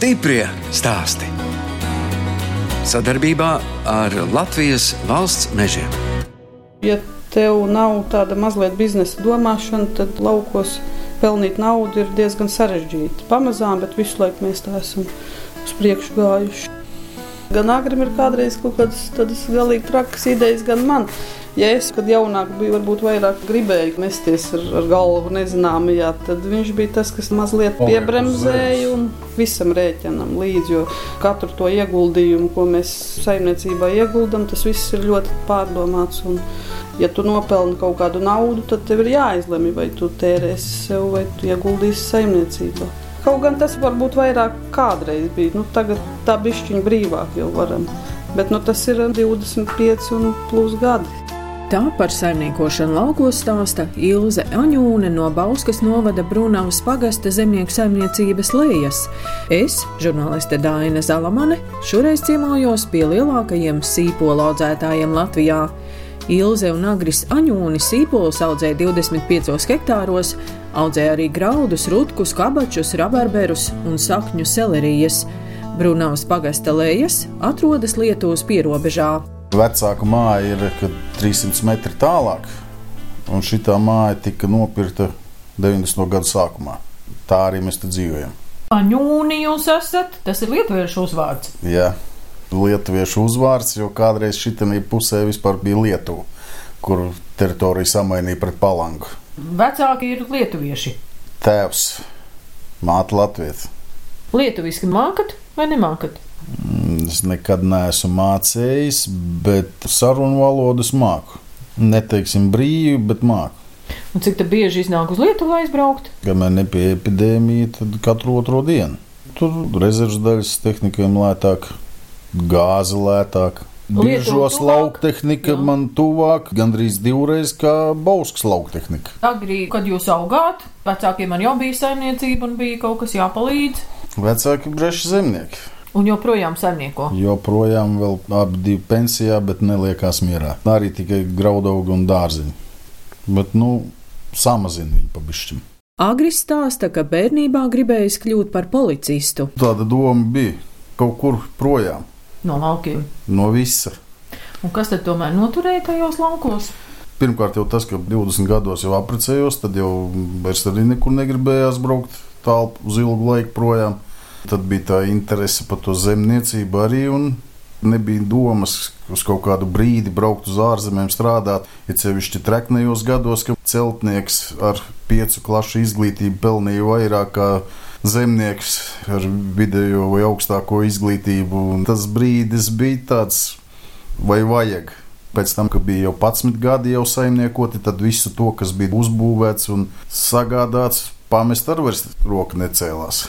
Stiprie stāsti. Sadarbībā ar Latvijas valsts mežiem. Ja tev nav tāda mazliet biznesa domāšana, tad laukos pelnīt naudu ir diezgan sarežģīti. Pamazām, bet visu laiku mēs tā esam uz priekšu gājuši. Gan agrim ir kādreiz kaut kādas tādas galīgi trakas idejas, gan man. Ja es, kad jaunāk biju, varbūt vairāk gribēju mesties ar, ar galvu nezināmajā, tad viņš bija tas, kas mazliet piebremzēja un visam rēķinam līdzi. Jo katru to ieguldījumu, ko mēs saimniecībā ieguldam, tas viss ir ļoti pārdomāts. Un, ja tu nopelni kaut kādu naudu, tad tev ir jāizlemj, vai tu tērēsi sev vai tu ieguldīsi saimniecībā. Kaut gan tas varbūt vairāk kādreiz bija. Nu, tagad tā bišķiņa brīvāk jau varam. Bet nu, tas ir 25 un plus gadi. Tā par saimniekošanu laukos stāsta Ilze Aņūne no Bauskas novada Brunavas pagasta zemnieku saimniecības lejas. Es, žurnāliste Dāina Zalamane, šoreiz ciemojos pie lielākajiem sīpolu audzētājiem Latvijā. Ilze un Agris Aņūni sīpolus audzēja 25 hektāros, audzēja arī graudus, rutkus, kabačus, rabarberus un sakņu selerijas. Brunavas pagasta lejas atrodas Lietuvas pierobežā. Vecāka māja ir 300 metri tālāk, un šī māja tika nopirkta 90. gada sākumā. Tā arī mēs dzīvojam. Paņūni jūs esat, tas ir lietuviešu uzvārds. Jā, lietuviešu uzvārds, jo kādreiz šitanī pusē vispār bija Lietuva, kur teritorija samainīja pret palangu. Vecāki ir lietuvieši. Tēvs, māte Latvijas. Lietuviski mākat vai nemākat? Mm, es nekad neesmu mācījis, bet sarunu valodas māku. Neteiksim brīvi, bet māku. Un cik bieži iznāk uz Lietuvu aizbraukt? Kamēr nebija epidēmija, tad katru otro dienu. Tur rezerves daļas tehnikiem lētāk, gāze lētāk. Biežos lauktehnika man tuvāk, gandrīz divreiz kā Bauskas lauktehnika. Agrī, kad jūs augāt, vecākiem man jau bija saimniecība un bija kaut kas jāpalīdz. Vecāki breši zemnieki. Un joprojām saimnieko. Joprojām vēl abi divi pensijā, bet neliekās mierā. Arī tikai graudaugi un dārziņi. Bet, nu, samazina viņu pabišķiņu. Agris stāsta, ka bērnībā gribējis kļūt par policistu. Tāda doma bija kaut kur projām. No laukiem. No visa. Un kas tad tomēr noturēja tajos laukos? Pirmkārt, jau tas, ka 20 gados jau apprecējos, tad jau vairs arī nekur negribējās braukt tālu uz ilgu laiku projām. Tad bija tā interese par to zemniecību arī. Nebija domas uz kaut kādu brīdi braukt uz ārzemēm, strādāt. Ir ja sevišķi treknējos gados, ka celtnieks ar piecu klašu izglītību pelnīja vairāk kā zemnieks ar vidējo vai augstāko izglītību. Un tas brīdis bija tāds, vai vajag. Pēc tam, kad bija jau 11 gadi jau saimniekoti, tad visu to, kas bija uzbūvēts un sagādāts, pamest ar vairs roka necēlās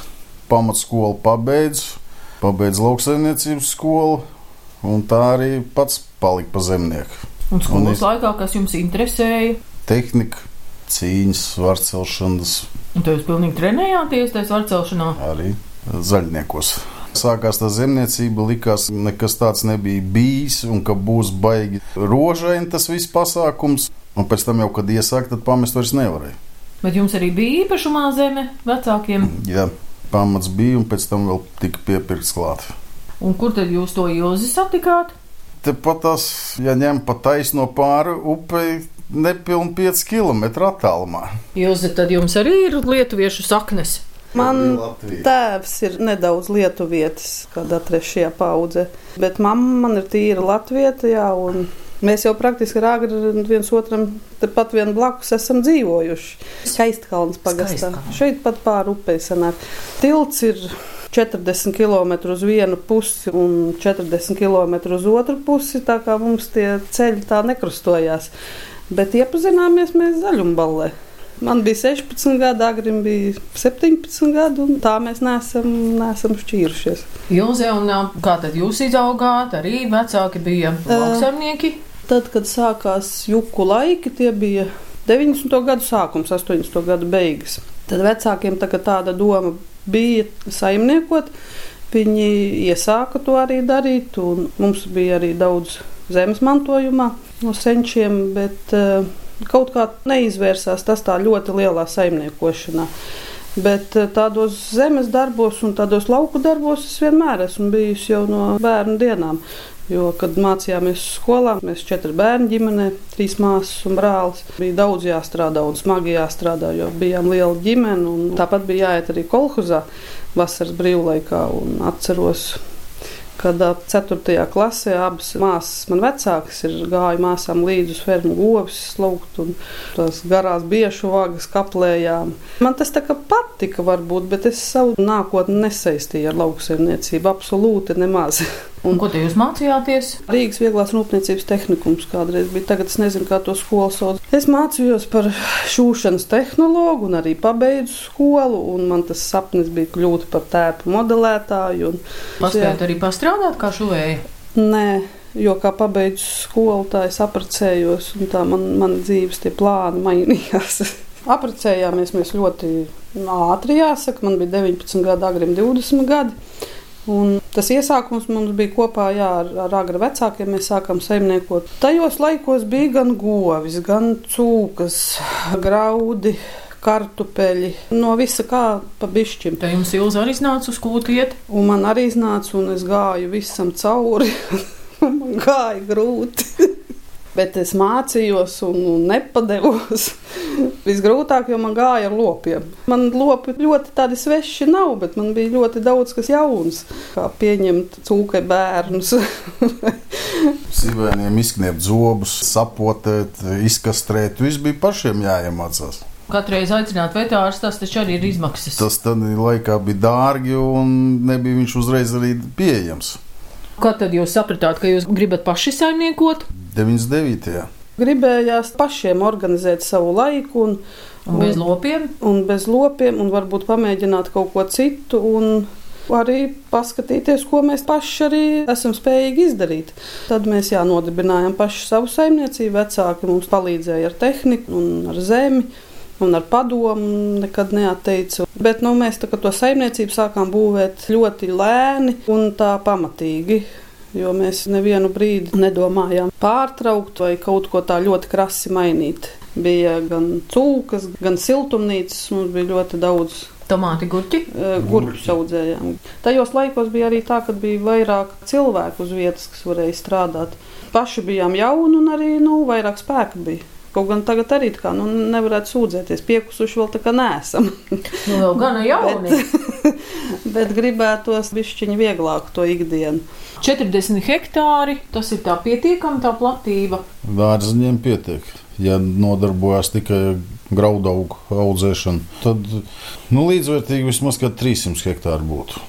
pamatskolu pabeidzu, pabeidzu lauksaimniecības skolu, un tā arī pats palika pa zemnieku. Un skolas un laikā, kas jums interesēja? Tehnika, cīņas, svarcelšanas. Un jūs pilnīgi trenējāties tajā svarcelšanā? Arī zaļniekos. Sākās tā zemniecība, likās, nekas tāds nebija bijis, un ka būs baigi rožaini tas viss pasākums. Un pēc tam, jau, kad iesākt, tad pamest vairs nevarēja. Bet jums arī bija īpašumā zeme vecākiem? Jā, pamats bija, un pēc tam vēl tika piepirkts klāt. Un kur tad jūs to ilzi satikāt? Tepat tas, ja ņem pa taisno pāri upei, nepilnīgi 5 km attālumā. Ilzi, tad jums arī ir lietuviešu saknes. Man tēvs ir nedaudz lietuvietis, kāda trešajā paudze, bet mamma man ir tīra latvieta, jā, un Mēs jau praktiski ar Agri viens otram tepat vien blakus esam dzīvojuši. Skaistkalns pagastā. Šeit pat pāri upei sanāk. Tilts ir 40 km uz vienu pusi un 40 km uz otru pusi. Tā kā mums tie ceļi tā nekrustojās. Bet iepazināmies mēs zaļumballē. Man bija 16 gadi, Agrim bija 17 gadi, un tā mēs neesam, neesam šķīrušies. Jūs jau, kā tad jūs izaugāt, arī vecāki bija lauksaimnieki? Uh, tad, kad sākās juku laiki, tie bija 90. gadu sākums, 80. gadu beigas. Tad vecākiem tā, tāda doma bija saimniekot. Viņi iesāka to arī darīt, un mums bija arī daudz zemes mantojumā no senčiem, bet uh, kaut kā neizvērsās tas tā ļoti lielā saimniekošanā. Bet eh, tādos zemes darbos un tādos lauku darbos es vienmēr esmu bijusi jau no bērnu dienām. Jo, kad mācījāmies skolā, mēs četri bērni ģimenē, trīs māsas un brālis. Bija daudz jāstrādā un smagi jāstrādā, jo bijām liela ģimene. Tāpat bija jāiet arī kolhozā vasaras brīvlaikā. Atceros, kad 4. klasē abas māsas, man vecākas, ir gājušas māsām līdzi uz fermu govis, slūgt un tās garās biešu vagas kaplējām. Man tas tā kā patika, varbūt, bet es savu nākotni nesaistīju ar lauksaimniecību absolūti nemaz. Un, ko te jūs mācījāties? Rīgas vieglās rūpniecības tehnikums kādreiz bija. Tagad es nezinu, kā to skolu sauc. Es mācījos par šūšanas tehnologu un arī pabeidzu skolu. Man tas sapnis bija kļūt par tēpu modelētāju. Paspējāt arī pastrādāt kā šuvēja? Nē. Jo kā pabeidzu skolu, tā es apprecējos, un tā man, man dzīves plāni mainījās. Apprecējāmies mēs ļoti ātri, jāsaka. Man bija 19 gadi, agrim 20 gadi. Un tas iesākums mums bija kopā jā, ar, ar agru vecākiem. Mēs sākām saimniekot. Tajos laikos bija gan govis, gan cūkas, graudi. Kartupeļi, no visa kā pa bišķim. Tā jums ilgi arī iznāca uz kūtu iet? Un man arī iznāca, un es gāju visam cauri. man gāja grūti. Bet es mācījos un, un nepadevos. Visgrūtāk, jo man gāja ar lopiem. Man lopi ļoti tādi sveši nav, bet man bija ļoti daudz kas jauns. Kā pieņemt cūkai bērnus. Sīvēniem izkniept zobus, sapotēt, izkastrēt. Viss bija pašiem jāiemācās. Katru reizi aicināt veterināru, tas taču arī ir izmaksas. Tas tad laikā bija dārgi un nebija viņš uzreiz arī pieejams. Kā tad jūs sapratāt, ka jūs gribat paši saimniekot? 99. Gribējās pašiem organizēt savu laiku. Un, un, un bez lopiem? Un bez lopiem, un varbūt pamēģināt kaut ko citu. Un, arī paskatīties, ko mēs paši arī esam spējīgi izdarīt. Tad mēs jā, nodibinājām pašu savu saimniecību. Vecāki mums palīdzēja ar tehniku un ar zemi. Un ar padomu nekad neatteicu. Bet nu, mēs to saimniecību sākām būvēt ļoti lēni un tā pamatīgi jo mēs nevienu brīdi nedomājām pārtraukt vai kaut ko tā ļoti krasi mainīt. Bija gan cūkas, gan siltumnīcas, mums bija ļoti daudz. Tomāti, gurķi? Gurķus audzējām. Tajos laikos bija arī tā, ka bija vairāk cilvēku uz vietas, kas varēja strādāt. Paši bijām jauni un arī nu, vairāk spēka bija. Kaut gan tagad arī tā kā nu, nevarētu sūdzēties, piekusuši vēl tā kā nesam. nu, vēl gana jauni. bet, bet gribētos bišķiņi vieglāk to ikdienu. 40 hektāri, tas ir tā pietiekama tā platība. Dārziņiem pietiek. Ja nodarbojas tikai graudaugu audzēšanu, tad nu, līdzvērtīgi vismaz 300 hektāri būtu.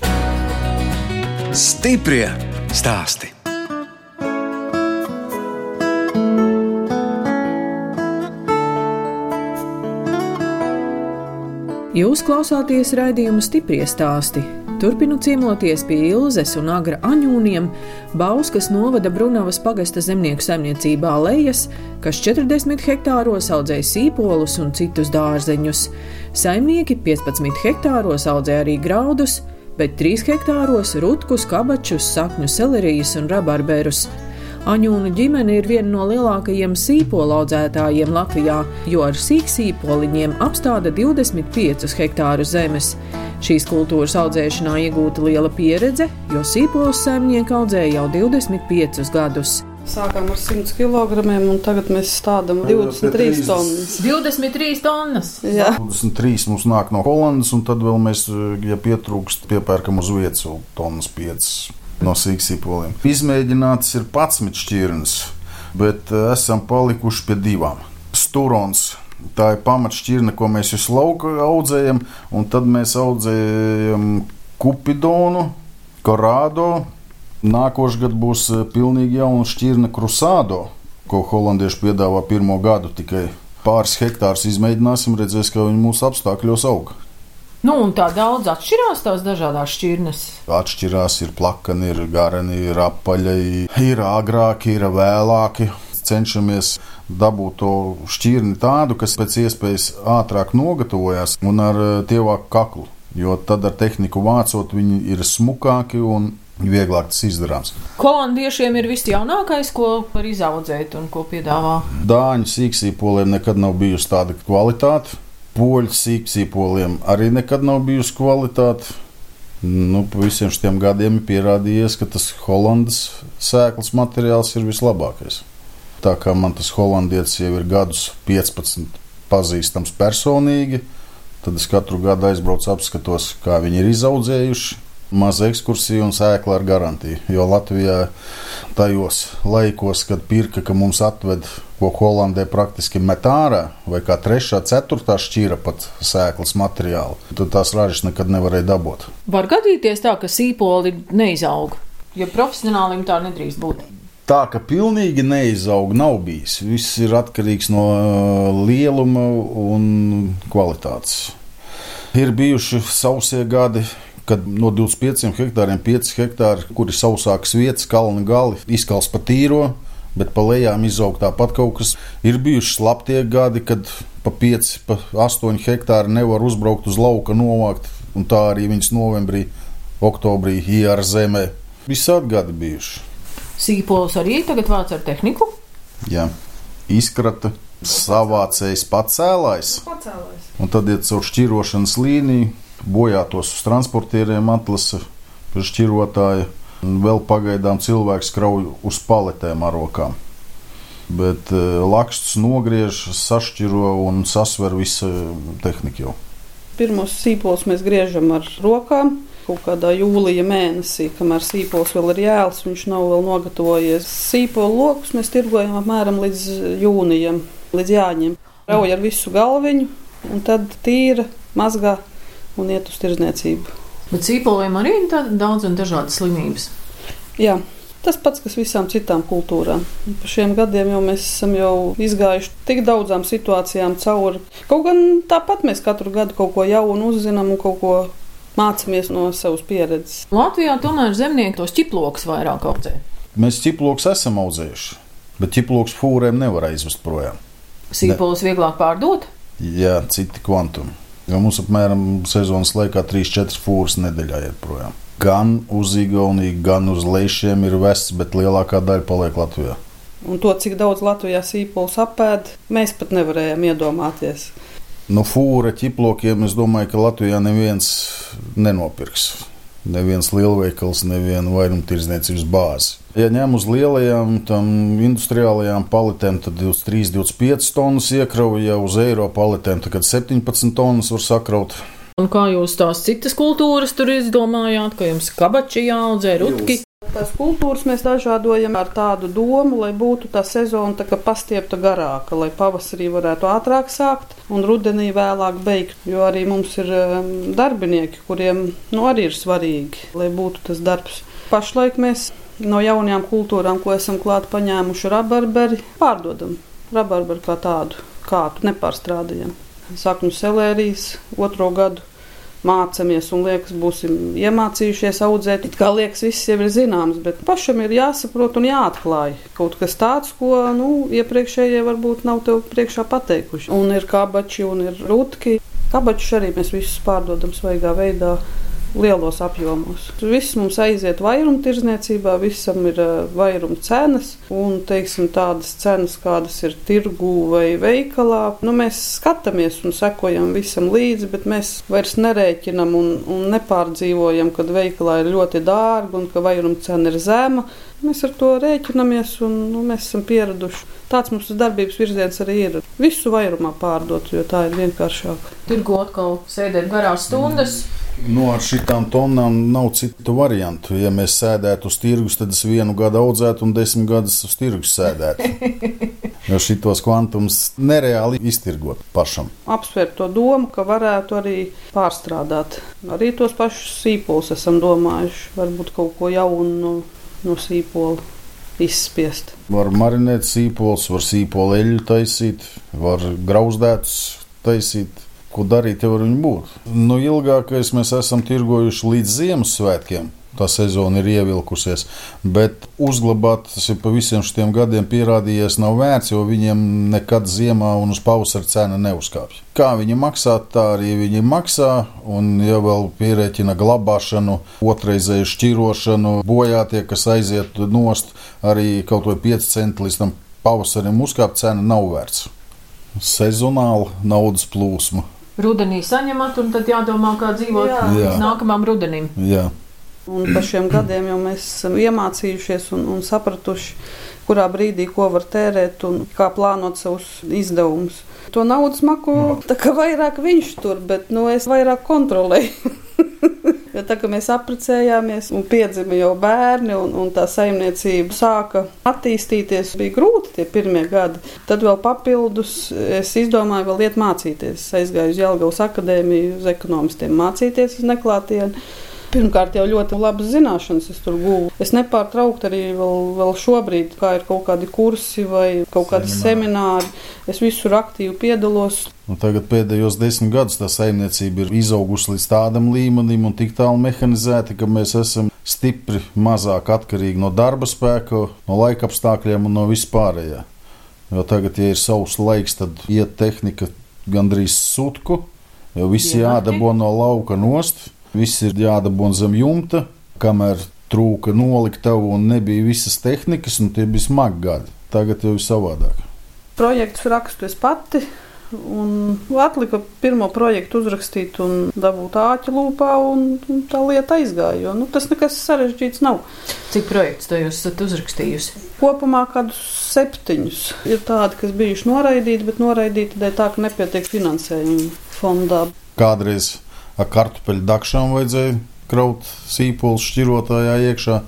Stiprie stāsti! Jūs klausāties raidījumu stipri stāstī. Turpinu ciemoties pie Ilzes un Agra aņūniem, Bauskas novada Brunavas pagasta zemnieku saimniecībā lejas, kas 40 hektāros audzēja sīpolus un citus dārzeņus. Saimnieki 15 hektāros audzēja arī graudus, bet 3 hektāros rutkus, kabačus, sakņu selerijas un rabarberus. Aņūnu ģimene ir viena no lielākajiem sīpolu audzētājiem Latvijā, jo ar sīksīpoliņiem apstāda 25 hektāru zemes. Šīs kultūras audzēšanā iegūta liela pieredze, jo sīpolus saimnieki audzēja jau 25 gadus. Sākām ar 100 kg, un tagad mēs stādām 23 tonnas. 23 tonnas. Jā. 23 mums nāk no Holandas, un tad vēl mēs, ja pietrūkst, piepērkam uz vietas vēl tonnas 5 no sīksīpoliem. Izmēģināts ir 11 šķirnes, bet eh, esam palikuši pie divām. Sturons. Tā ir pamatšķirne, ko mēs visu lauku audzējam, un tad mēs audzējam kupidonu, korādo. Nākošais gads būs eh, pilnīgi jauna šķirne krusādo, ko holandieši piedāvā pirmo gadu. Tikai pāris hektārus izmēģināsim, redzēsim, kā viņi mūsu apstākļos aug. Nu, un tā daudz atšķirās tās dažādas šķirnes. Atšķirās, ir plakani, ir garani, ir apaļi, ir agrāki, ir vēlāki. Cenšamies dabūt to šķirni tādu, kas pēc iespējas ātrāk nogatavojas un ar eh, tievāku kaklu. Jo tad ar tehniku vācot, viņi ir smukāki un vieglāk tas izdarāms. Holandiešiem ir viss jaunākais, ko var izaudzēt un ko piedāvā. Dāņu sīksīpoliem nekad nav bijusi tāda kvalitāte Poļu sīkzīpoliem arī nekad nav bijusi kvalitāte. Nu, visiem šiem gadiem ir pierādījies, ka tas holandas sēklas materiāls ir vislabākais. Tā kā man tas holandietis jau ir gadus 15 pazīstams personīgi, tad es katru gadu aizbraucu, apskatos, kā viņi ir izaudzējuši maza ekskursija un sēkla ar garantiju. Jo Latvijā tajos laikos, kad pirka, ka mums atved ko Holandē praktiski met ārā, vai kā trešā, ceturtā šķira pat sēklas materiālu, tad tās ražas nekad nevarēja dabūt. Var gadīties tā, ka sīpoli neizaug, jo profesionālim tā nedrīkst būt. Tā ka pilnīgi neizaug nav bijis. Viss ir atkarīgs no uh, lieluma un kvalitātes. Ir bijuši sausie gadi, kad no 25 hektāriem 5 hektāri, kur ir sausākas vietas, kalni gali, izkals pa tīro, bet pa lejām izaug tāpat kaut kas. Ir bijuši slaptie gadi, kad pa 5, pa 8 hektāri nevar uzbraukt uz lauka, novākt, un tā arī viņas novembrī, oktobrī iera zemē. Visādi gadi bijuši. Sīpols arī tagad vāc ar tehniku? Jā, izkrata. Savācējs pacēlājs. Pacēlājs. Un tad iet caur šķirošanas līniju, bojātos uz transportieriem atlasa šķirotāja. Vēl pagaidām cilvēks krauj uz paletēm ar rokām. Bet lakšķis nogriež, sašķiro un sasver visu tehniku jau. Pirmos sīpolus mēs griežam ar rokām. Kaut kādā jūlijā mēnesī, kamēr sīpols vēl ir jēls, viņš nav vēl nogatavojies. Sīpolu lokus mēs tirgojam apmēram līdz jūnijam, līdz jāņem. Rauj ar visu galviņu, un tad tīra, mazgā un iet uz tirzniecību. Bet sīpoliem arī ir daudz un dažādas slimības. Jā. Tas pats, kas visām citām kultūrām. Pa šiem gadiem jau mēs esam jau izgājuši tik daudzām situācijām cauri. Kaut gan tāpat mēs katru gadu kaut ko jaunu uzzinām un kaut ko mācāmies no savas pieredzes. Latvijā tomēr zemnieki tos ķiplokus vairāk audzē. Mēs ķiplokus esam audzējuši, bet ķiplokus fūrēm nevar aizvest projām. Sīpols vieglāk pārdot? Jā, citi kvantumi. Jo mums apmēram sezonas laikā 3-4 fūras nedēļā iet projām. Gan uz Igauniju, gan uz Leišiem ir vests, bet lielākā daļa paliek Latvijā. Un to, cik daudz Latvijā sīpols apēd, mēs pat nevarējām iedomāties. No fūra ķiplokiem es domāju, ka Latvijā neviens nenopirks. Neviens lielveikals, neviena vairumtirdzniecības bāze. Ja ņem uz lielajām industriālajām paletēm, tad 23, 25 tonnas iekrauj, ja uz eiro paletēm, tad 17 tonnas var sakraut. Un kā jūs tās citas kultūras tur izdomājāt, ka jums kabači jāaudzē rutki? Tās kultūras mēs dažādojam ar tādu domu, lai būtu tā sezona tā pastiepta garāka, lai pavasarī varētu ātrāk sākt un rudenī vēlāk beigt. Jo arī mums ir um, darbinieki, kuriem nu, arī ir svarīgi, lai būtu tas darbs. Pašlaik mēs no jaunajām kultūrām, ko esam klāt paņēmuši rabarberi, pārdodam rabarberu kā tādu, kādu nepārstrādājam. Saknu selērijas otro gadu mācāmies un liekas, būsim iemācījušies audzēt. It kā liekas, viss jau ir zināms, bet pašam ir jāsaprot un jāatklāj kaut kas tāds, ko nu, iepriekšējie varbūt nav tev priekšā pateikuši. Un ir kabači un ir rutki. Kabačus arī mēs visus pārdodam svaigā veidā lielos apjomos. Viss mums aiziet vairumtirdzniecībā, visam ir uh, vairuma cenas, un teiksim, tādas cenas, kādas ir tirgū vai veikalā. Nu, mēs skatāmies un sekojam visam līdzi, bet mēs vairs nerēķinam un, un nepārdzīvojam, kad veikalā ir ļoti dārga un ka vairuma cena ir zema. Mēs ar to rēķinamies, un nu, mēs esam pieraduši. Tāds mums darbības virziens arī ir. Visu vairumā pārdot, jo tā ir vienkāršāk. Tirgo atkal sēdēt garās stundas. Mm. Nu, ar šīm tonnām nav citu variantu. Ja mēs sēdētu uz tirgus, tad es vienu gadu audzētu un desmit gadus uz tirgus sēdētu. jo šitos kvantums nereāli iztirgot pašam. Apsvērt to domu, ka varētu arī pārstrādāt. Arī tos pašus sīpolus esam domājuši. Varbūt kaut ko jaunu no, no sīpola izspiest. Var marinēt sīpolus, var sīpolu eļļu taisīt, var grauzdētus taisīt ko darīt, jau ar viņu būt. Nu, ilgākais mēs esam tirgojuši līdz Ziemassvētkiem. Tā sezona ir ievilkusies, bet uzglabāt tas ir pa visiem šiem gadiem pierādījies nav vērts, jo viņiem nekad ziemā un uz pavasara cena neuzkāpj. Kā viņi maksā, tā arī viņi maksā, un ja vēl pierēķina glabāšanu, otrreizēju šķirošanu, bojātie, kas aiziet nost, arī kaut vai 5 centi līdz tam pavasarim uzkāpt, cena nav vērts. Sezonāla naudas plūsma rudenī saņemat, un tad jādomā, kā dzīvot Jā. Jā. nākamajam rudenim. Jā. Un pa šiem gadiem jau mēs esam iemācījušies un, un sapratuši, kurā brīdī ko var tērēt un kā plānot savus izdevumus. To naudas maku tā kā vairāk viņš tur, bet nu, es vairāk kontrolēju. Jo tā kā mēs apprecējāmies un piedzima jau bērni, un, un tā saimniecība sāka attīstīties, bija grūti tie pirmie gadi. Tad vēl papildus es izdomāju, vēl iet mācīties. Aizgāju uz Jelgavas akadēmiju, uz ekonomistiem mācīties uz neklātienu. Pirmkārt, jau ļoti labas zināšanas es tur guvu. Es nepārtraukti arī vēl, vēl šobrīd, kā ir kaut kādi kursi vai kaut kādi semināri, es visur aktīvi piedalos. Nu, tagad pēdējos desmit gadus tā saimniecība ir izaugusi līdz tādam līmenim un tik tālu mehanizēta, ka mēs esam stipri mazāk atkarīgi no darba spēka, no laika apstākļiem un no vispārējā. Jo tagad, ja ir savs laiks, tad iet tehnika gandrīz sutku, jo Ienākti. jādabū no lauka nost, viss ir jādabū zem jumta, kamēr trūka noliktavu un nebija visas tehnikas, un tie bija smagi gadi. Tagad jau ir savādāk. Projekts rakstu es pati. Un atlika pirmo projektu uzrakstīt un dabūt āķi lūpā, un, un tā lieta aizgāja. Jo, nu, tas nekas sarežģīts nav. Cik projekts to jūs esat uzrakstījusi? Kopumā kādus septiņus ir tādi, kas bijuši noraidīti, bet noraidīti dēļ tā, ka nepietiek finansējuma fondā. Kādreiz ar kartupeļu dakšām vajadzēja kraut sīpolus šķirotājā iekšā,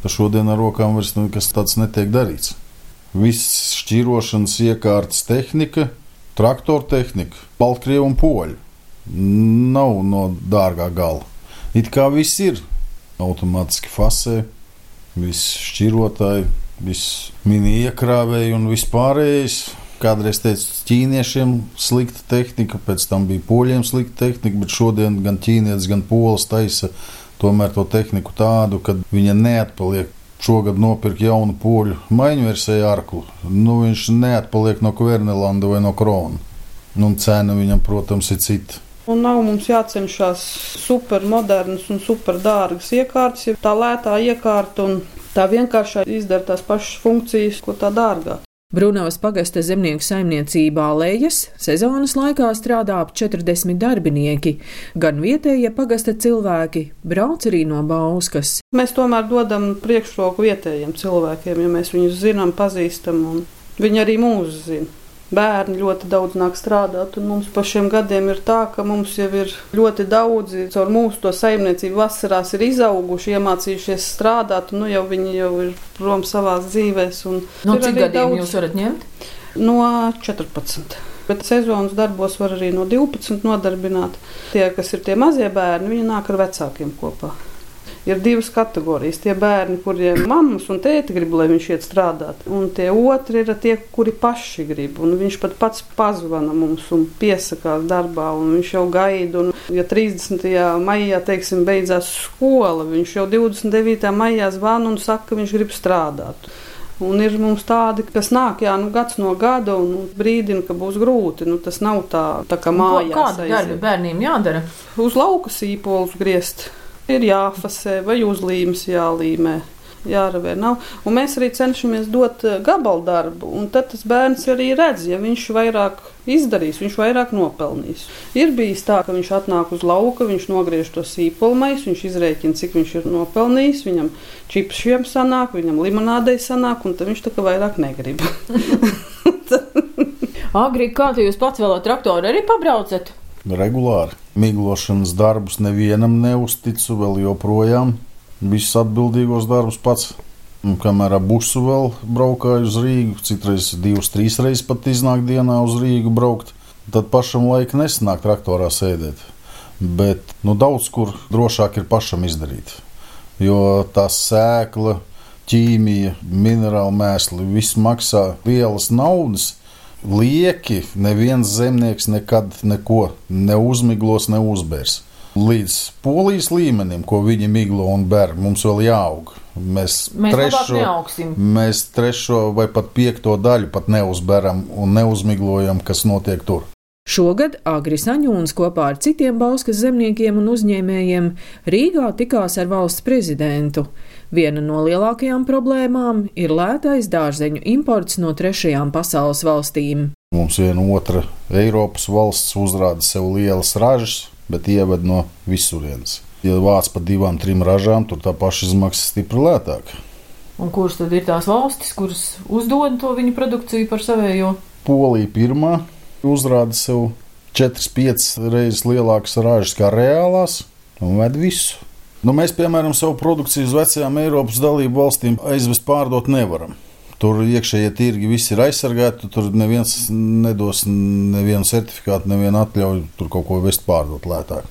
tad šodien ar rokām vairs nekas tāds netiek darīts. Viss šķirošanas iekārtas tehnika, traktora tehnika, Baltkrievu un Poļu nav no dārgā gala. It kā viss ir automātiski fasē, viss šķirotāji, viss mini iekrāvēji un vispārējais. Kādreiz teicu, ķīniešiem slikta tehnika, pēc tam bija poļiem slikta tehnika, bet šodien gan ķīnietis, gan polis taisa tomēr to tehniku tādu, ka viņa neatpaliek. Šogad nopirka jaunu poļu maiņu versiju arklu. Nu, viņš neatpaliek no Kvernelanda vai no Krona. Nu, cena viņam, protams, ir cita. Un nav mums jācenšas supermodernas un superdārgas iekārtas, ja tā lētā iekārta un tā vienkāršā izdara tās pašas funkcijas, ko tā dārgā. Brunavas pagasta zemnieku saimniecībā Lējas sezonas laikā strādā ap 40 darbinieki. Gan vietējie pagasta cilvēki brauc arī no Bauskas. Mēs tomēr dodam priekšroku vietējiem cilvēkiem, jo mēs viņus zinām, pazīstam, un viņi arī mūs zina. Bērni ļoti daudz nāk strādāt, mums pa šiem gadiem ir tā, ka mums jau ir ļoti daudzi caur mūsu to saimniecību vasarās ir izauguši, iemācījušies strādāt, un nu jau viņi jau ir prom savās dzīvēs. No cik gadiem daudz- jūs varat ņemt? No 14. Bet sezonas darbos var arī no 12 nodarbināt. Tie, kas ir tie mazie bērni, viņi nāk ar vecākiem kopā. Ir divas kategorijas. Tie bērni, kuriem mammas un tēti grib, lai viņš iet strādāt, un tie otri ir tie, kuri paši grib. Un viņš pat pats pazvana mums un piesakās darbā, un viņš jau gaida. Un, ja 30. maijā, teiksim, beidzās skola, viņš jau 29. maijā zvana un saka, ka viņš grib strādāt. Un ir mums tādi, kas nāk, jā, nu, gads no gada un nu, brīdina, ka būs grūti. Nu, tas nav tā, tā kā mājās. Kāda darba bērniem jādara? Uz lauka sīpolus griezt, ir jāfasē vai uzlīmes jālīmē. Jārevē nav. Un mēs arī cenšamies dot eh, gabalu darbu, un tad tas bērns arī redz, ja viņš vairāk izdarīs, viņš vairāk nopelnīs. Ir bijis tā, ka viņš atnāk uz lauka, viņš nogriež to sīpolmais, viņš izrēķina, cik viņš ir nopelnījis, viņam čipsiem sanāk, viņam limonādei sanāk, un tad viņš tā kā vairāk negrib. Agri, kā tu jūs pats vēl ar traktoru arī pabraucat? regulāri. Miglošanas darbus nevienam neuzticu, vēl joprojām visus atbildīgos darbus pats. Un kamēr ar busu vēl braukāju uz Rīgu, citreiz divas, trīs reizes pat iznāk dienā uz Rīgu braukt, tad pašam laika nesanāk traktorā sēdēt. Bet nu, daudz kur drošāk ir pašam izdarīt. Jo tā sēkla, ķīmija, minerāla mēsli, viss maksā lielas naudas. Lieki neviens zemnieks nekad neko neuzmiglos, neuzbērs. Līdz polijas līmenim, ko viņi miglo un ber, mums vēl jāaug. Mēs, Mēs neaugsim. mēs trešo vai pat piekto daļu pat neuzberam un neuzmiglojam, kas notiek tur. Šogad Agris Aņūns kopā ar citiem Bauskas zemniekiem un uzņēmējiem Rīgā tikās ar valsts prezidentu. Viena no lielākajām problēmām ir lētais dārzeņu imports no trešajām pasaules valstīm. Mums viena otra Eiropas valsts uzrāda sev lielas ražas, bet ieved no visurienes. Ja vāc pa divām, trim ražām, tur tā paša izmaksa stipri lētāka. Un kuras tad ir tās valstis, kuras uzdod to viņu produkciju par savējo? Polija pirmā uzrāda sev 4-5 reizes lielākas ražas kā reālās un ved visu. Nu, mēs, piemēram, savu produkciju uz vecajām Eiropas dalību valstīm aizvest pārdot nevaram. Tur iekšējie tirgi visi ir aizsargāti. Tur neviens nedos nevienu certifikātu, nevienu atļauju tur kaut ko vest pārdot lētāk.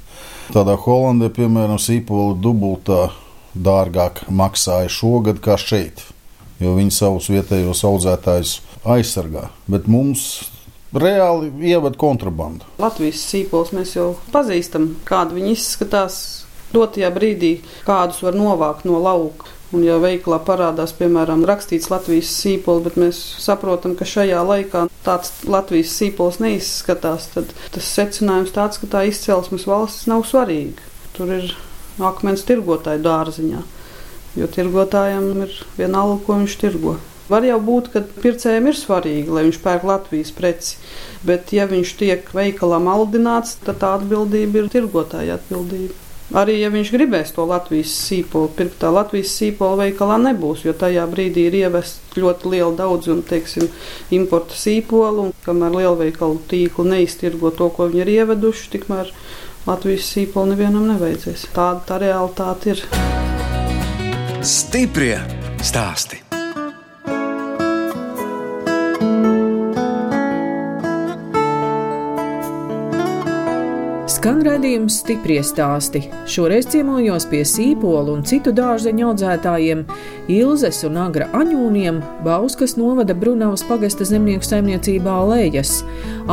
Tādā Holandē, piemēram, sīpola dubultā dārgāk maksāja šogad kā šeit, jo viņi savus vietējos audzētājus aizsargā. Bet mums reāli ievada kontrabandu. Latvijas sīpols mēs jau pazīstam, kāda viņi izskatās dotajā brīdī kādus var novākt no lauka. Un, ja veikalā parādās, piemēram, rakstīts Latvijas sīpols, bet mēs saprotam, ka šajā laikā tāds Latvijas sīpols neizskatās, tad tas secinājums tāds, ka tā izcelsmes valsts nav svarīga. Tur ir akmens tirgotāju dārziņā, jo tirgotājiem ir vienalga, ko viņš tirgo. Var jau būt, ka pircējiem ir svarīgi, lai viņš pērk Latvijas preci, bet ja viņš tiek veikalā maldināts, tad tā atbildība ir tirgotāja atbildība. Arī, ja viņš gribēs to Latvijas sīpolu pirkt, tā Latvijas sīpola veikalā nebūs, jo tajā brīdī ir ievest ļoti liela daudzuma, teiksim, importa sīpolu, un kamēr lielveikalu tīklu neiztirgo to, ko viņi ir ieveduši, tikmēr Latvijas sīpolu nevienam nevajadzēs. Tāda tā realitāte ir. Stiprie stāsti! Skan redzējums stipri stāsti. Šoreiz ciemojos pie sīpolu un citu dārzeņu audzētājiem, Ilzes un Agra Aņūniem, Bauskas novada Brunavas pagasta zemnieku saimniecībā Lējas.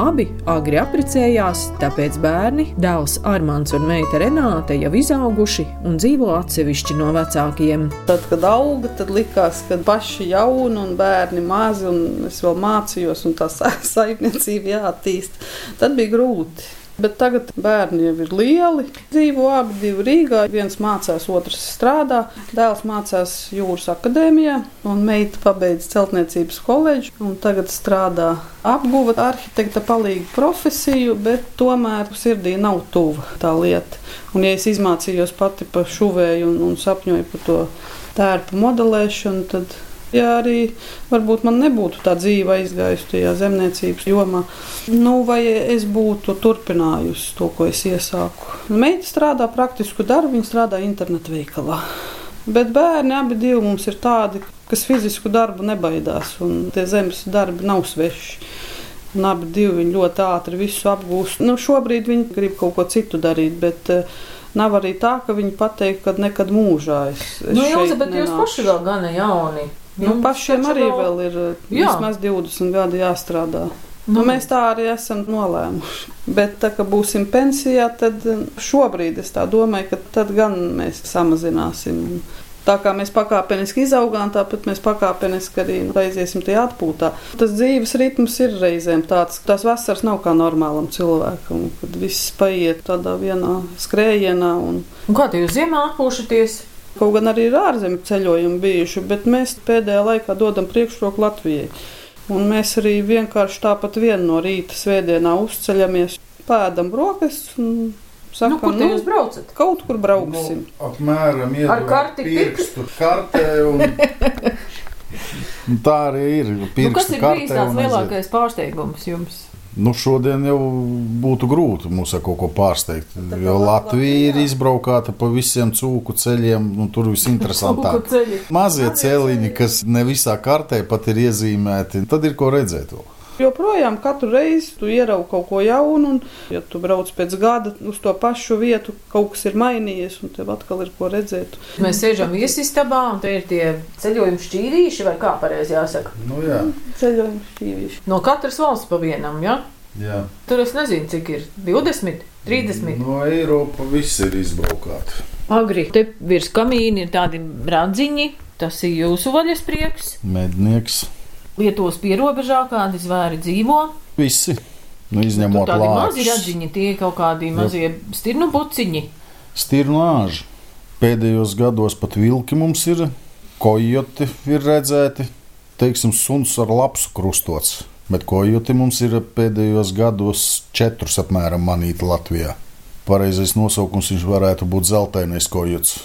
Abi agri apprecējās, tāpēc bērni, dēls Armāns un meita Renāte jau izauguši un dzīvo atsevišķi no vecākiem. Tad, kad auga, tad likās, ka paši jauni un bērni mazi, un es vēl mācījos, un tā saimniecība jāattīst. Tad bija grūti. Bet tagad bērni jau ir lieli. Dzīvo abi Rīgā. Viens mācās, otrs strādā. Dēls mācās Jūras akadēmijā, un meita pabeidza celtniecības koledžu. Tagad strādā apguva arhitekta palīgu profesiju, bet tomēr sirdī nav tuva tā lieta. Un, ja es izmācījos pati par šuvēju un, un sapņoju par to tērpu modelēšanu, tad Ja arī varbūt man nebūtu tā dzīve aizgājusi tajā zemniecības jomā, nu, vai es būtu turpinājusi to, ko es iesāku. Meita strādā praktisku darbu, viņa strādā internetu veikalā. Bet bērni abi divi mums ir tādi, kas fizisku darbu nebaidās, un tie zemes darbi nav sveši. Un abi divi ļoti ātri visu apgūst. Nu, šobrīd viņi grib kaut ko citu darīt, bet uh, nav arī tā, ka viņi pateikt, ka nekad mūžā es. nu, Ilze, bet jūs paši vēl gana jauni. Nu, pašiem arī vēl, vēl ir jā. vismaz 20 gadi jāstrādā. Nu, mēs tā arī esam nolēmuši. Bet, tā, kad būsim pensijā, tad šobrīd es domāju, ka tad gan mēs samazināsim. Tā kā mēs pakāpeniski izaugām, tāpat mēs pakāpeniski arī aiziesim tajā atpūtā. Tas dzīves ritms ir reizēm tāds, ka tās vasaras nav kā normālam cilvēkam, kad viss paiet tādā vienā skrējienā. Un... Un kā jūs ziemā atpūšaties? Kaut gan arī ir ārzemju ceļojumi bijuši, bet mēs pēdējā laikā dodam priekšroku Latvijai. Un mēs arī vienkārši tāpat vienu no rīta svētdienā uzceļamies, pēdam brokastis un sakām, nu, kur nu, jūs braucat? Kaut kur brauksim. Nu, apmēram ar karti pirkstu kartē un... tā arī ir. Nu, kas ir bijis tāds lielākais pārsteigums jums? Nu, šodien jau būtu grūti mums ar kaut ko pārsteigt. Tā jo Latvija ir izbraukāta pa visiem cūku ceļiem, un tur viss interesantāk. Mazie celiņi, kas ne visā kartē pat ir iezīmēti, tad ir ko redzēt. Vēl. Joprojām katru reizi tu ieraugi kaut ko jaunu, un, ja tu brauc pēc gada uz to pašu vietu, kaut kas ir mainījies, un tev atkal ir ko redzēt. Mēs sēžam viesistabā, un te ir tie ceļojuma šķīrīši, vai kā pareizi jāsaka? Nu, jā. Ceļojuma šķīrīši. No katras valsts pa vienam, jā? Jā. Tur es nezinu, cik ir 20, 30. No Eiropa viss ir izbraukāts. Agri, te virs kamīna ir tādi radziņi, tas ir jūsu vaļas prieks. Mednieks. Lietuvas pierobežā kādi zvēri dzīvo? Visi. Nu, izņemot tādi mazi radziņi, tie kaut kādi mazie stirnu puciņi. Stirnu āži. Pēdējos gados pat vilki mums ir, kojoti ir redzēti, teiksim, suns ar lapsu krustots. Bet kojoti mums ir pēdējos gados četrus apmēram manīti Latvijā. Pareizais nosaukums viņš varētu būt zeltainais kojots.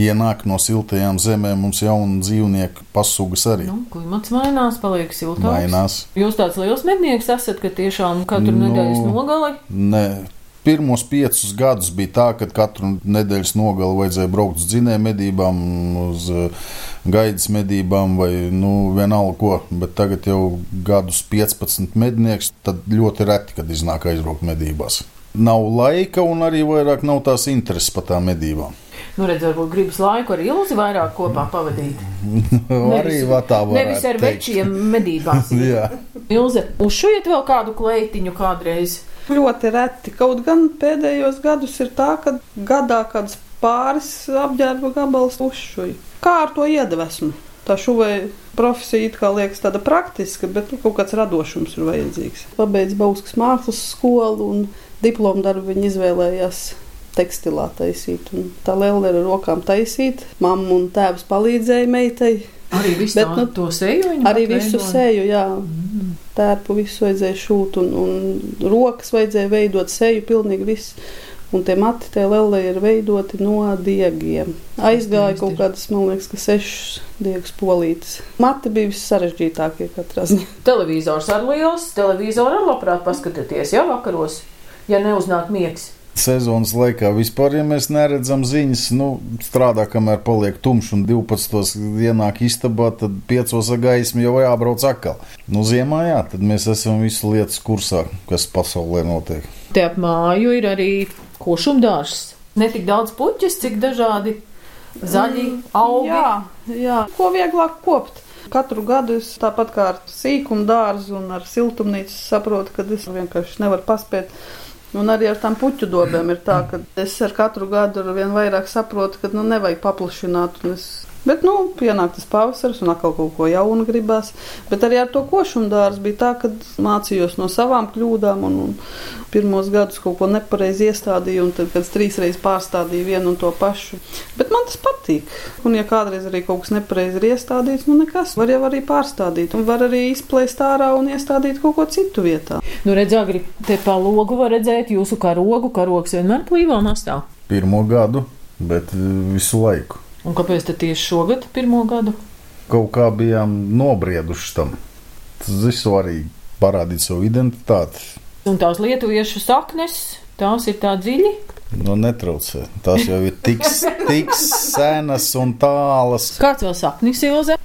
Ienāk no siltajām zemēm, mums jauna dzīvnieku pasugas arī. Nu, klimats mainās, paliek siltāks. Mainās. Jūs tāds liels mednieks esat, ka tiešām katru Nu, nedēļas nogali Nē, pirmos piecus gadus bija tā, ka katru nedēļas nogali vajadzēja braukt uz dzinēju medībām, uz eh, gaidas medībām vai nu, vienalga ko. Bet tagad jau gadus 15 mednieks, tad ļoti reti, kad iznāk aizbraukt medībās. Nav laika un arī vairāk nav tās intereses par tām medībām. Nu, redz, varbūt gribas laiku ar Ilzi vairāk kopā pavadīt. arī va tā var. Nevis ar večiem medībās. Jā. Ilze, uzšujiet vēl kādu kleitiņu kādreiz. Ļoti reti. Kaut gan pēdējos gadus ir tā, ka gadā kāds pāris apģērba gabals uzšuja. Kā ar to iedvesmu? Tā šuvēja profesija it kā liekas tāda praktiska, bet nu, kaut kāds radošums ir vajadzīgs. Pabeidz Bauskas mākslas skolu un diplomu darbu viņa izvēlējās tekstilā taisīt. Un tā lēle ar rokām taisīt. Mamma un tēvs palīdzēja meitai. Arī visu Bet, nu, to seju Arī visu veidoja? seju, jā. Tērpu visu vajadzēja šūt, un, un rokas vajadzēja veidot seju, pilnīgi viss. Un tie mati, tie lēlē ir veidoti no diegiem. Aizgāja kaut kādas, man liekas, ka sešas diegas polītes. Mati bija vissarežģītākie katrā ziņā. Televizors ar liels, televizoru ar labprāt paskatieties, ja vakaros, ja neuznāk miegs. Sezonas laikā vispār, ja mēs neredzam ziņas, nu, strādā, kamēr paliek tumšs un 12. ienāk istabā, tad 5. gaisma jau jābrauc atkal. Nu, ziemā jā, tad mēs esam visu lietas kursā, kas pasaulē notiek. Te ap māju ir arī košumdārs. Ne tik daudz puķis, cik dažādi zaļi augi. Jā, jā. Ko vieglāk kopt? Katru gadu es tāpat kā ar sīkumu dārzu un ar siltumnīcu saprotu, ka es vienkārši nevaru paspēt. Un arī ar tām puķu dobēm ir tā, ka es ar katru gadu ar vien vairāk saprotu, ka nu, nevajag paplašināt. Es... Bet, nu, pienāk tas pavasaris un atkal kaut ko jaunu gribās. Bet arī ar to košumu dārzu bija tā, ka mācījos no savām kļūdām un, un pirmos gadus kaut ko nepareizi iestādīju, un tad, es trīs reizes pārstādīju vienu un to pašu. Bet man tas patīk. Un, ja kādreiz arī kaut kas nepareizi ir iestādīts, nu nekas, var jau arī pārstādīt. Un var arī izplēst ārā un iestādīt kaut ko citu vietā. Nu, redz, agri te pa logu var redzēt jūsu karogu. Karogs vienmēr plīvā nastāv. Pirmo gadu, bet visu laiku. Un kāpēc tieši šogad, pirmo gadu? Kaut kā bijām nobrieduši tam. Tas ir svarīgi parādīt savu identitāti. Un tās lietuviešu saknes, tās ir tā dziļi. Nu, netraucē. Tās jau ir tik, tik senas un tālas. Kāds vēl sapnis ilze?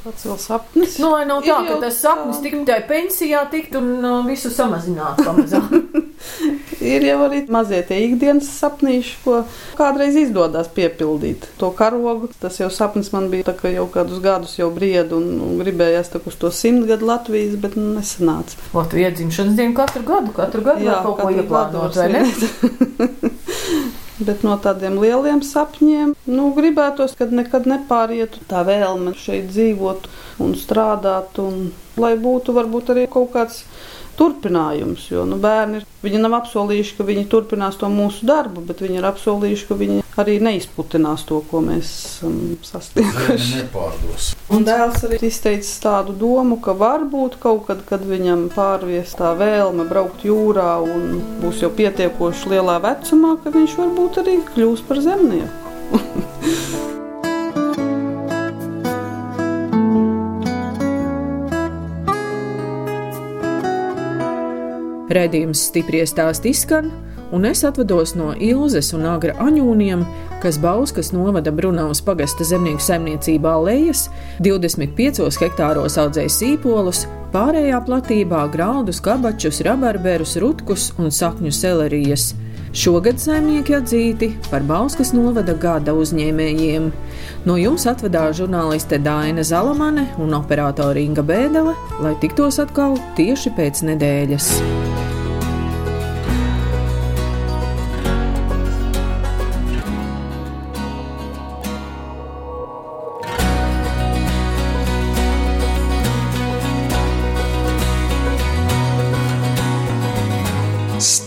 Pats vēl sapnis. Nu, lai nav tā, ka tas sapnis tā. tikai pensijā tikt un uh, visu samazināt pamazām. Ir jau arī mazie tie ikdienas sapnīši, ko kādreiz izdodas piepildīt. To karogu, tas jau sapnis man bija tā, ka jau kādus gadus jau briedu un, un gribējās tā uz to simt gadu Latvijas, bet nu, nesanāca. Latvijas dzimšanas dienu katru gadu, katru gadu Jā, kaut ko ieplānot, vai ne? Bet no tādiem lieliem sapņiem, nu, gribētos, kad nekad nepārietu tā vēlme šeit dzīvot un strādāt, un lai būtu varbūt arī kaut kāds turpinājums. Jo nu, bērni ir- viņi nav apsolījuši, ka viņi turpinās to mūsu darbu, bet viņi ir apsolījuši, ka viņi arī neizputinās to, ko mēs esam sasnieguši. Nepārdos. Un dēls arī izteica tādu domu, ka varbūt kaut kad, kad viņam pārvies tā vēlme braukt jūrā un būs jau pietiekoši lielā vecumā, ka viņš varbūt arī kļūs par zemnieku. Redījums stipri stāst izskan, un es atvados no Ilzes un Agra Aņūniem, kas Bauskas novada Brunavas pagasta zemnieku saimniecībā lejas, 25 hektāros audzēja sīpolus, pārējā platībā graudus, kabačus, rabarberus, rutkus un sakņu selerijas. Šogad saimnieki atzīti par Bauskas novada gada uzņēmējiem. No jums atvedās žurnāliste Dāna Zalamane un operātore Inga Bēdelē, lai tiktos atkal tieši pēc nedēļas.